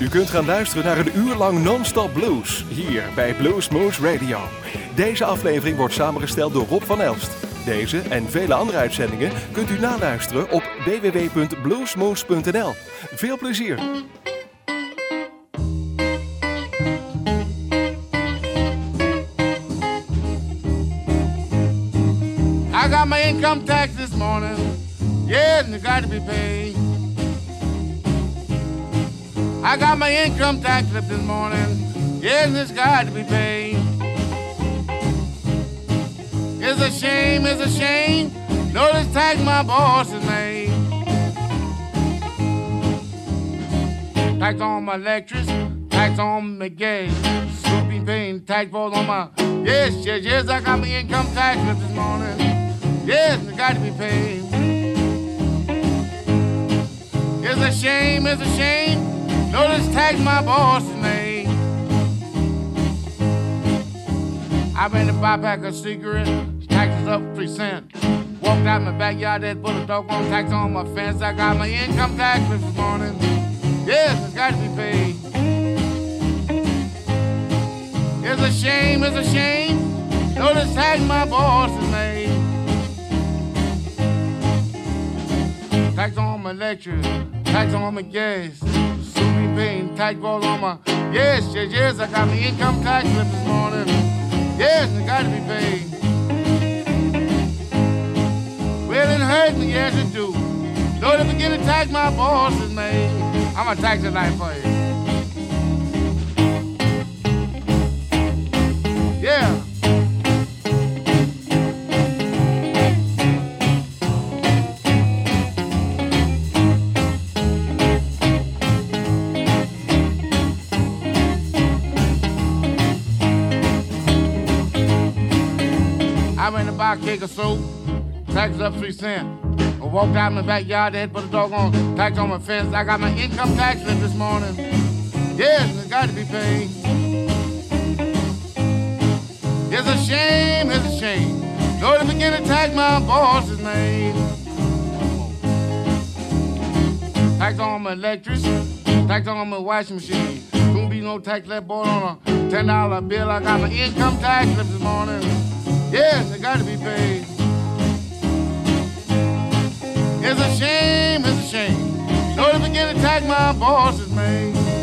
U kunt gaan luisteren naar een uur lang non-stop blues hier bij Blues Moose Radio. Deze aflevering wordt samengesteld door Rob van Elst. Deze en vele andere uitzendingen kunt u naluisteren op www.bluesmoose.nl. Veel plezier! I got my income tax this morning. Yeah, and it got to be paid. I got my income tax slip this morning. And it's got to be paid. It's a shame, it's a shame. Notice tax my boss has made. Tax on my electricity, tax on my gas. Scooping paying tax falls on my. Yes, yes, yes, I got my income tax slip this morning. Yes, it got to be paid. It's a shame, it's a shame. Notice tax my boss has made. I ran to buy a cigarette, taxes up three cents. Walked out my backyard, that put a doggone tax on my fence. I got my income tax this morning. Yes, it's got to be paid. It's a shame, it's a shame. Notice tax my boss made. Tax on my electric, tax on my gas. Paying tax balls on my. Yes, yes, yes, I got my income tax slip this morning. Yes, it got to be paid. Well, it hurt me, yes, it do. Don't ever get tax my boss has made. I'm a tax tonight for you. Yeah. Buy a cake of soap, taxes up three cents. I walked out in the backyard, they had put a doggone tax on my fence. I got my income tax slip this morning. Yes, it got to be paid. It's a shame, it's a shame. Go to begin to tax my boss's name. Tax on my electricity, tax on my washing machine. Don't be no tax left boy on a ten dollar bill. I got my income tax slip this morning. Yes, they got to be paid. It's a shame, it's a shame. Go to begin to tax my boss's made.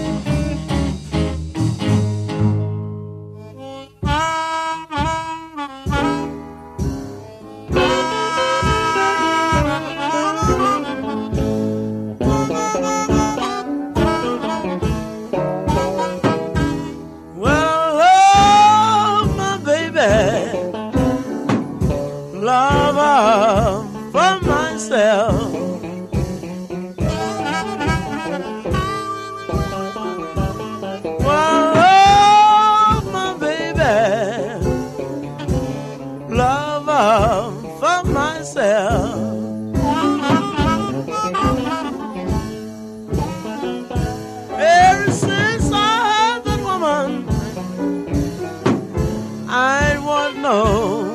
I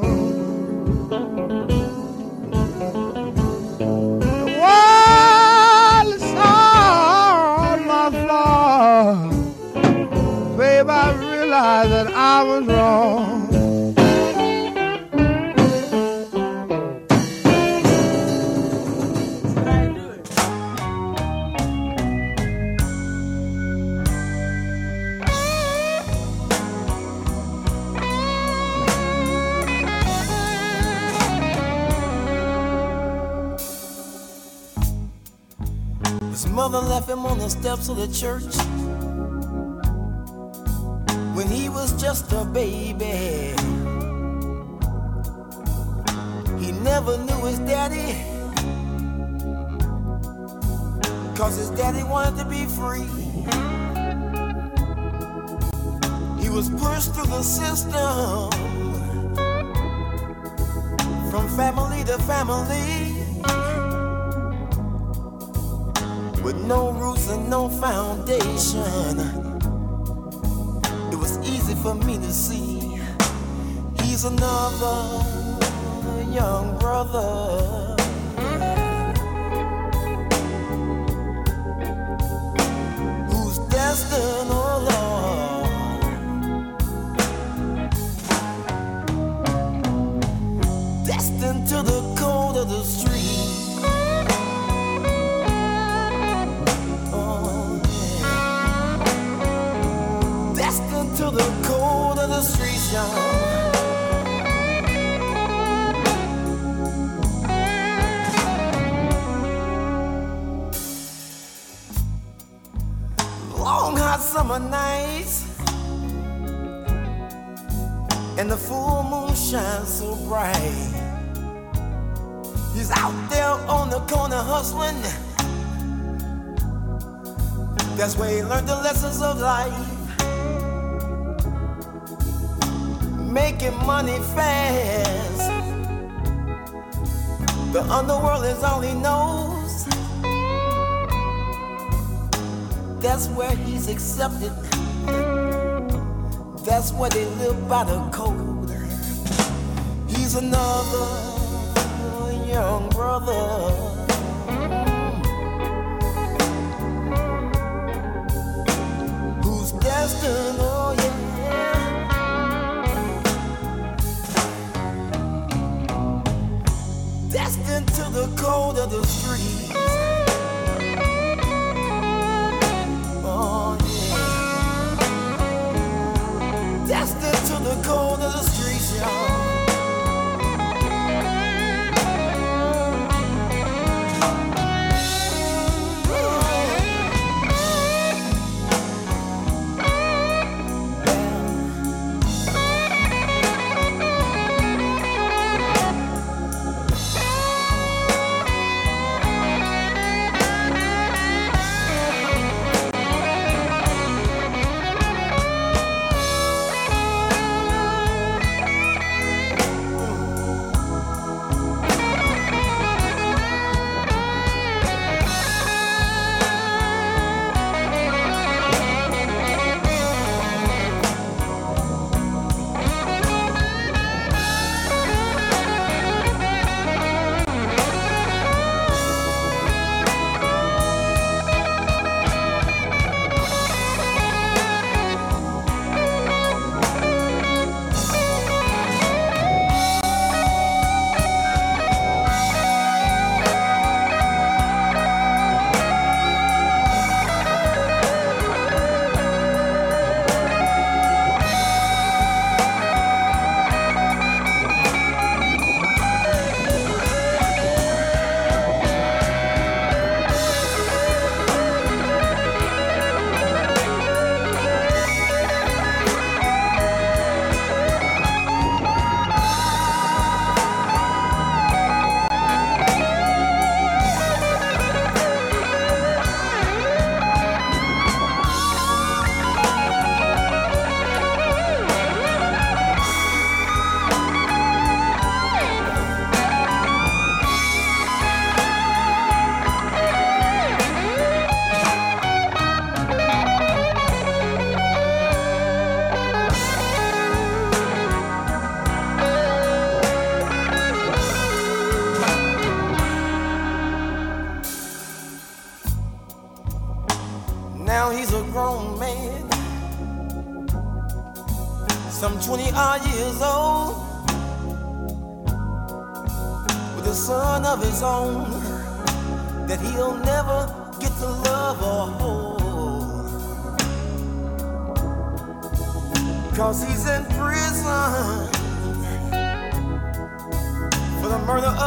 hurry him on the steps of the church when he was just a baby. He never knew his daddy, cause his daddy wanted to be free. He was pushed through the system from family to family. with no and no foundation. It was easy for me to see he's another young brother. Long hot summer nights, and the full moon shines so bright. He's out there on the corner hustling. That's where he learned the lessons of life. Making money fast. The underworld is all he knows. That's where he's accepted. That's where they live by the code. He's another young brother. destined, oh yeah. The cold of the streets. Oh yeah. Destined to the cold of the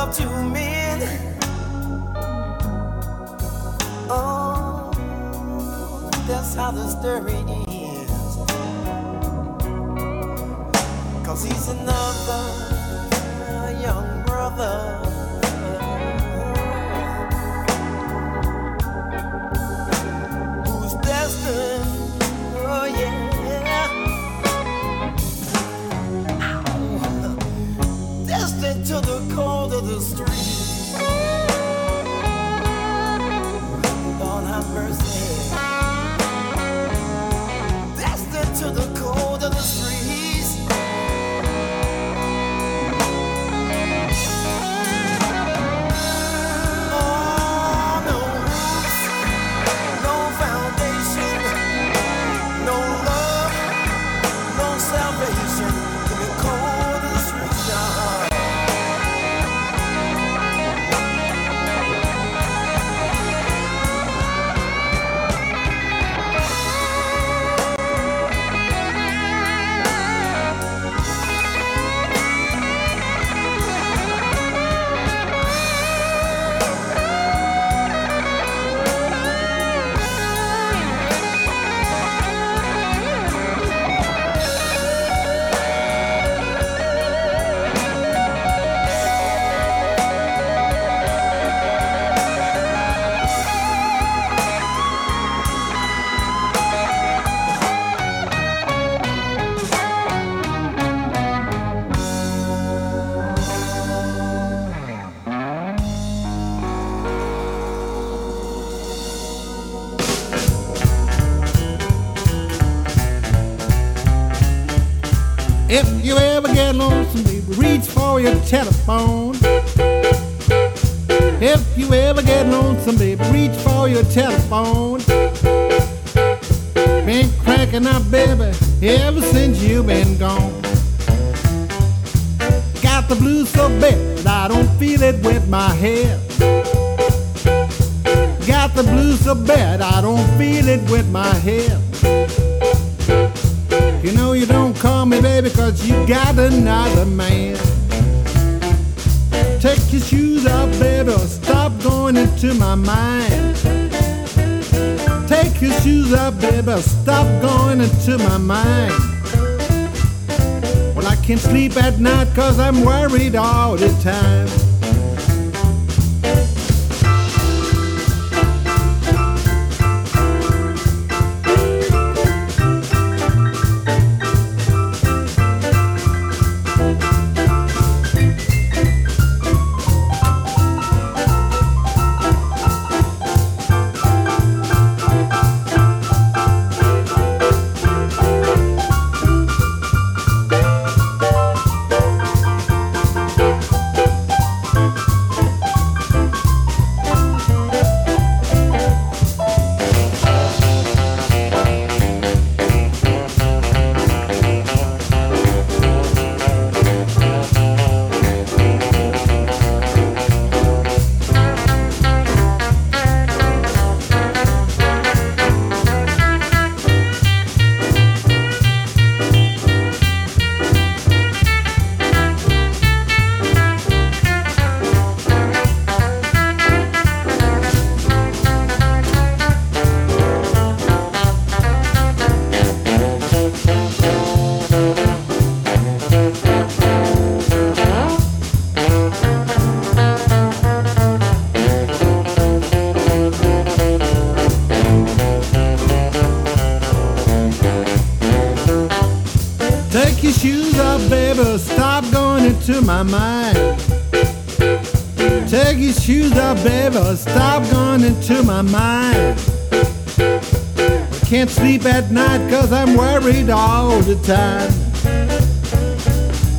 murder of men. Oh, that's how the story ends. Cause he's another young brother. Of the street. Lord have mercy. Destined to the cold of the streets. If you ever get lonesome, baby, reach for your telephone. If you ever get lonesome, baby, reach for your telephone. Been cranking up, baby, ever since you've been gone. Got the blues so bad, I don't feel it with my head. Got the blues so bad, I don't feel it with my head. You know you don't call me baby cause you got another man. Take your shoes off, baby, or stop going into my mind. Take your shoes off, baby, or stop going into my mind. Well, I can't sleep at night cause I'm worried all the time. My mind. Take your shoes off, baby. Stop going into my mind. I can't sleep at night cause I'm worried all the time.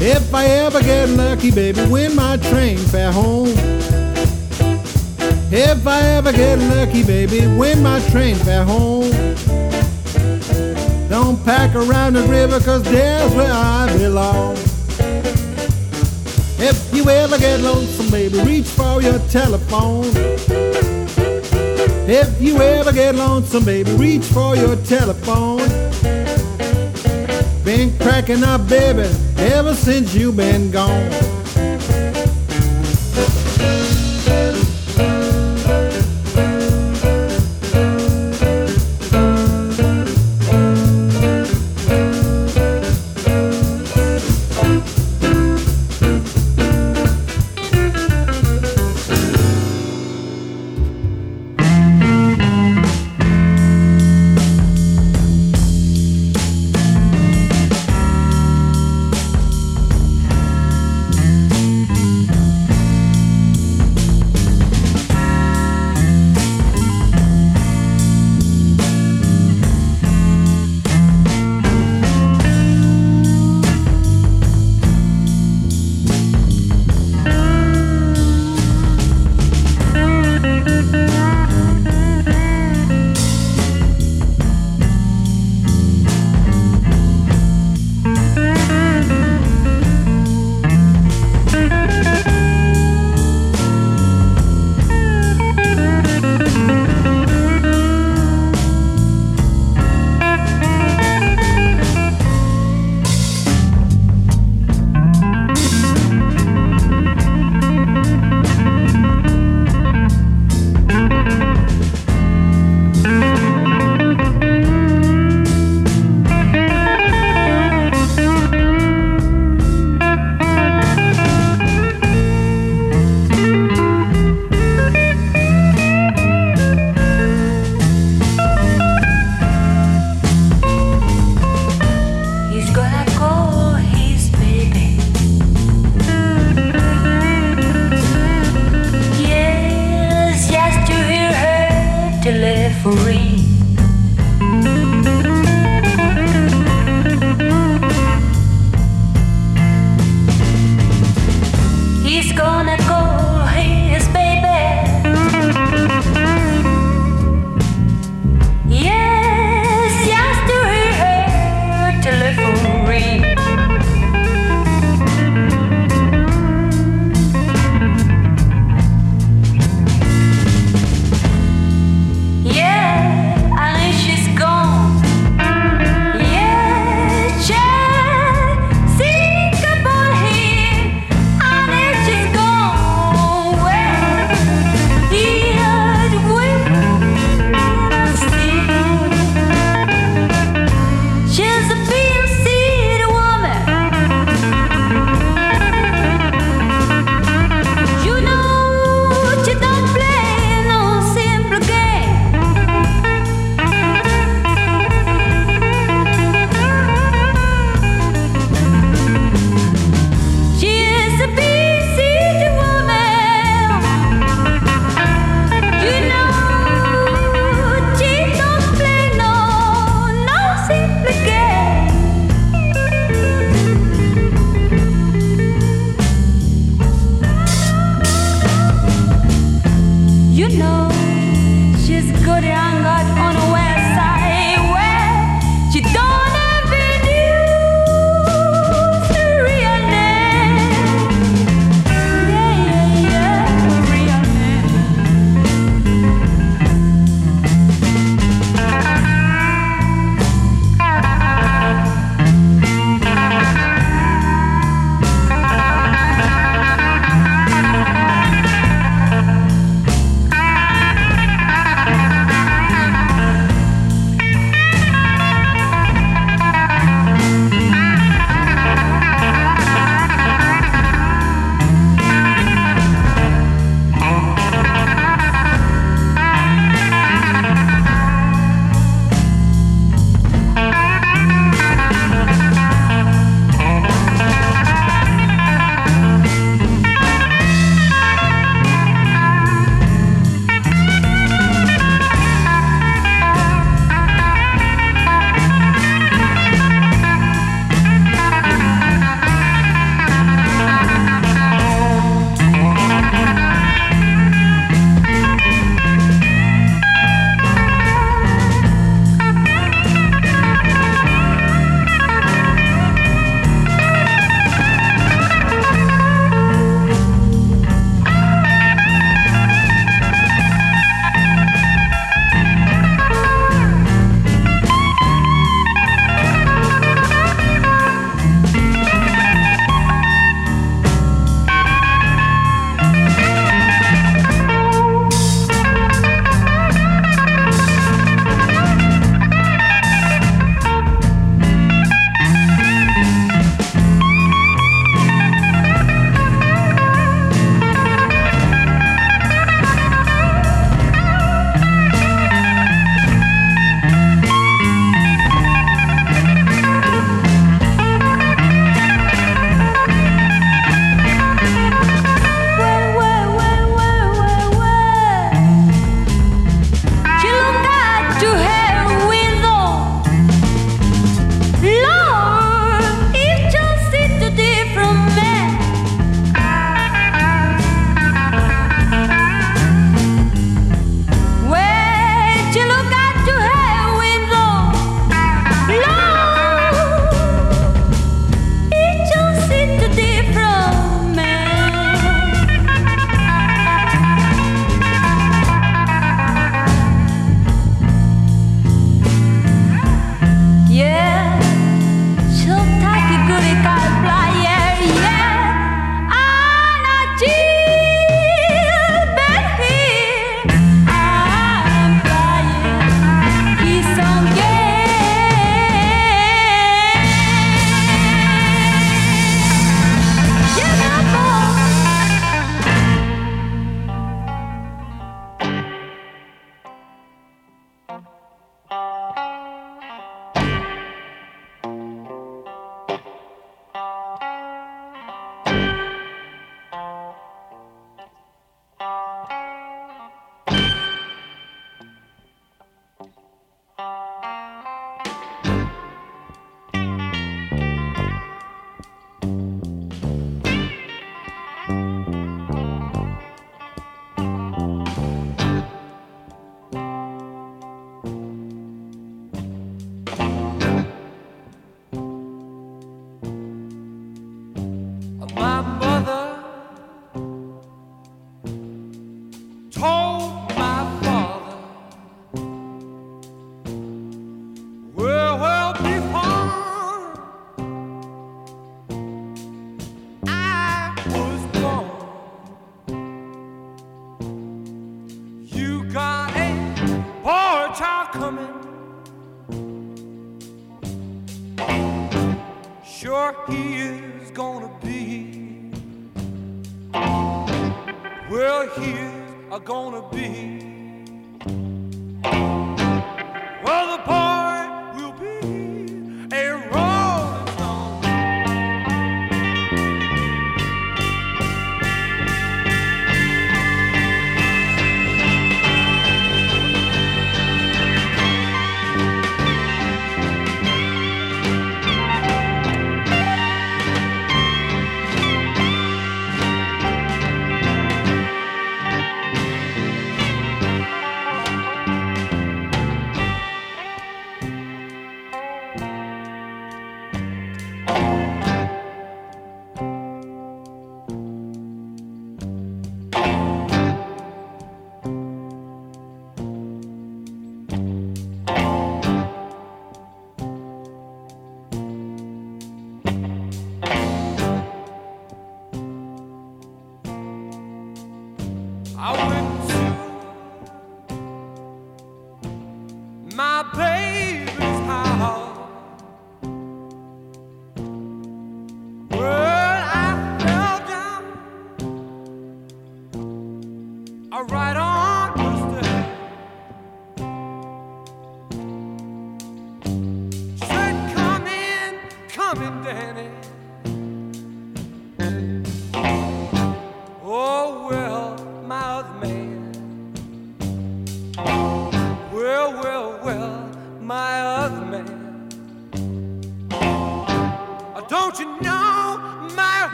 If I ever get lucky, baby, win my train fare home. If I ever get lucky, baby, win my train fare home. Don't pack around the river, cause there's where I belong. You ever get lonesome, baby, reach for your telephone. If you ever get lonesome, baby, reach for your telephone. Been cracking up, baby, ever since you been gone.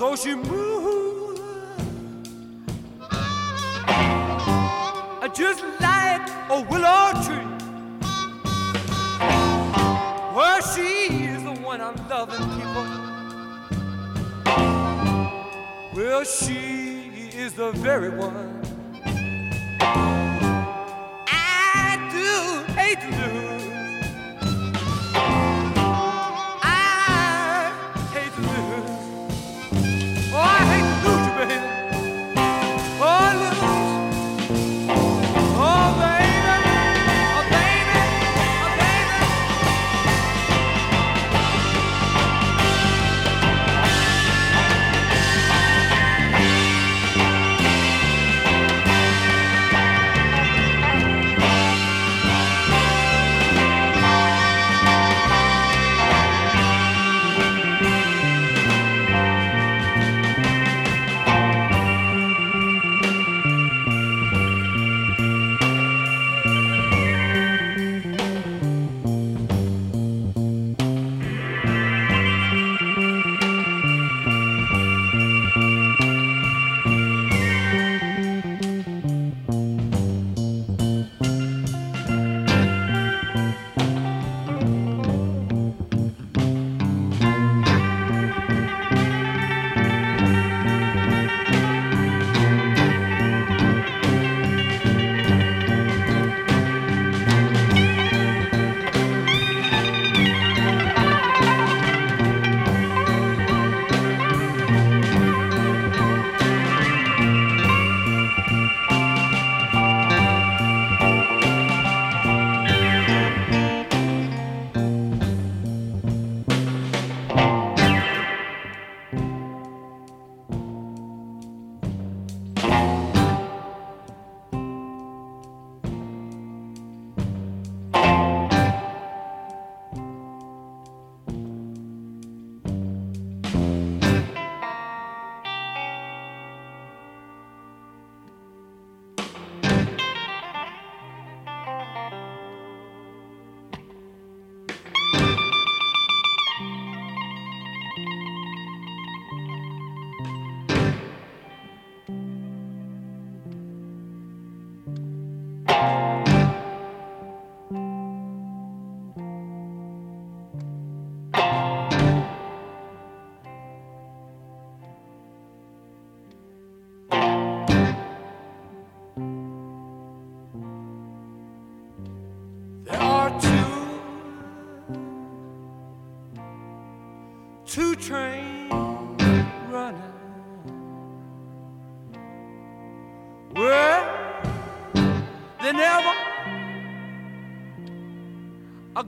So she moves, just like a willow tree. Well, is the one I'm loving, people. Well, she is the very one I do hate to lose.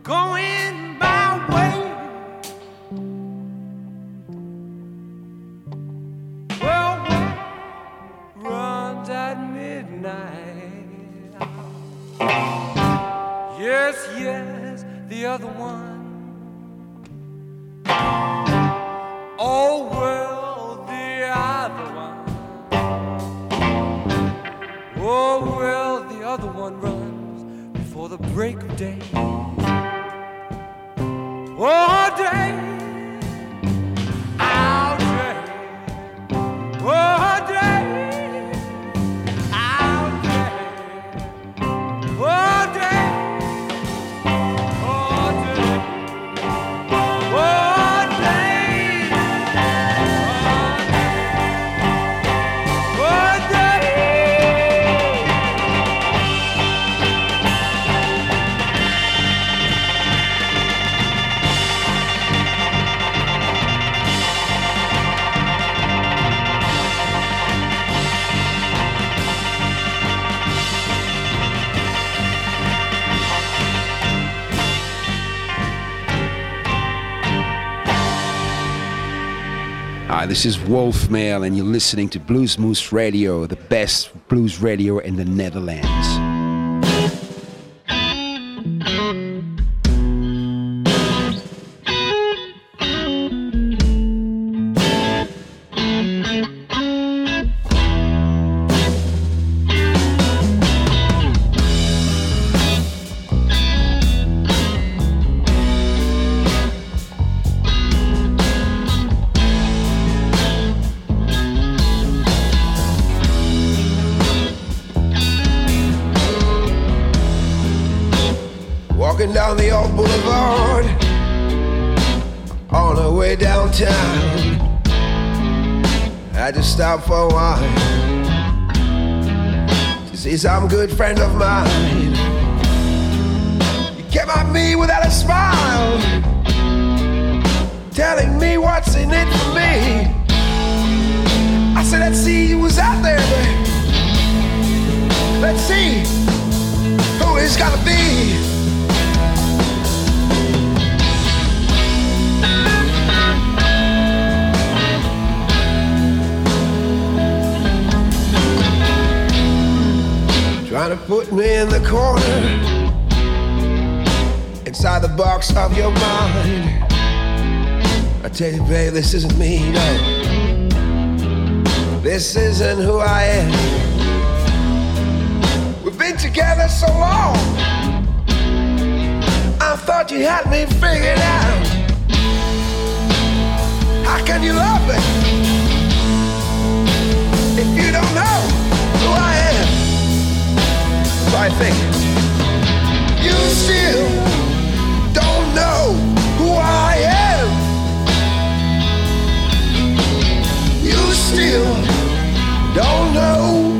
going my way. Well, runs at midnight. Yes, yes, the other one. Oh, well, the other one. Oh, well, the other one runs before the break of day. Oh, This is Wolf Mail, and you're listening to Blues Moose Radio, the best blues radio in the Netherlands. Good friend of mine. He came at me without a smile, telling me what's in it for me. I said, let's see who's out there, let's see who it's gonna be. Trying to put me in the corner inside the box of your mind. I tell you, babe, this isn't me, no. This isn't who I am. We've been together so long. I thought you had me figured out. How can you love me if you don't know I think you still don't know who I am. You still don't know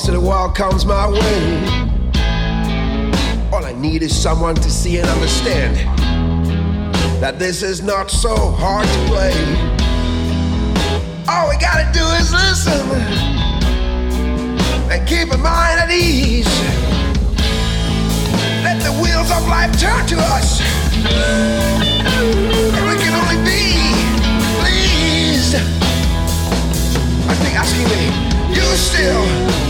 Once in a while comes my way. All I need is someone to see and understand that this is not so hard to play. All we gotta do is listen and keep a mind at ease. Let the wheels of life turn to us. And we can only be pleased. I think asking me, you still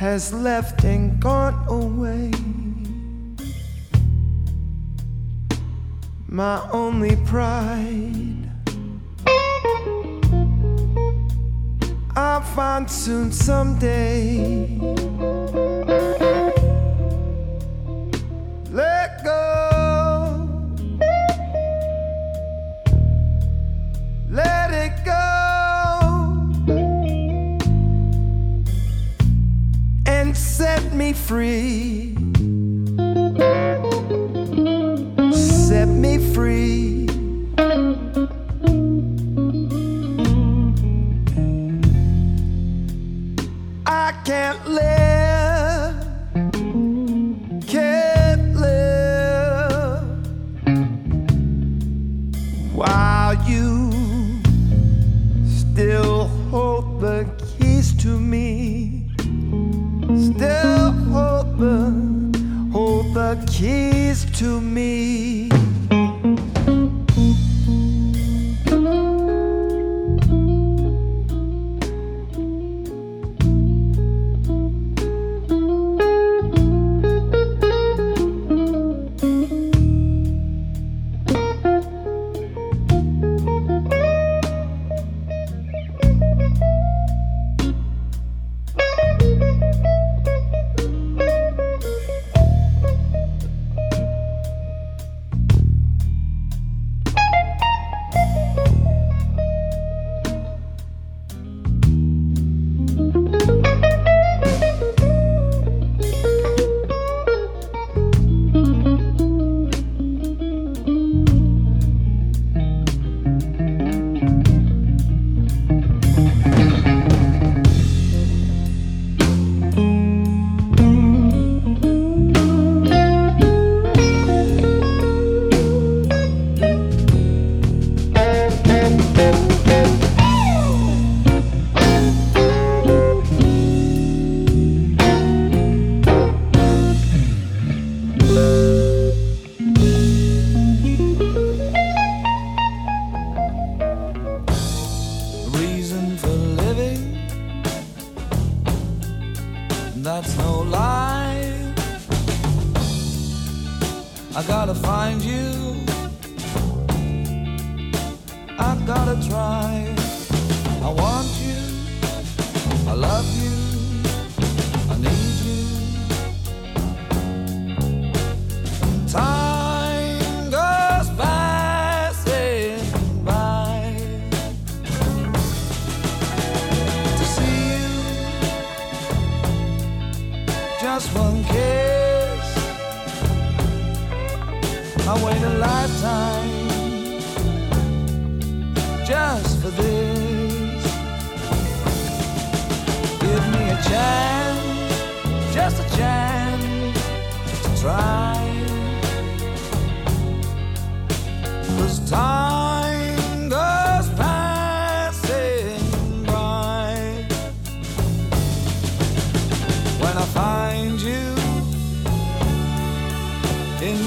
has left and gone away. My only pride I'll find soon someday. free.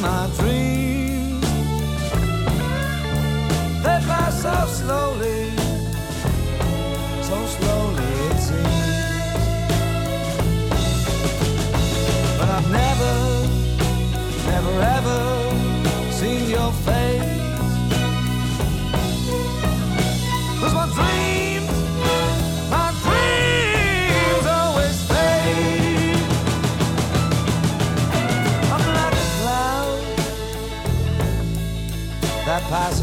my dreams. class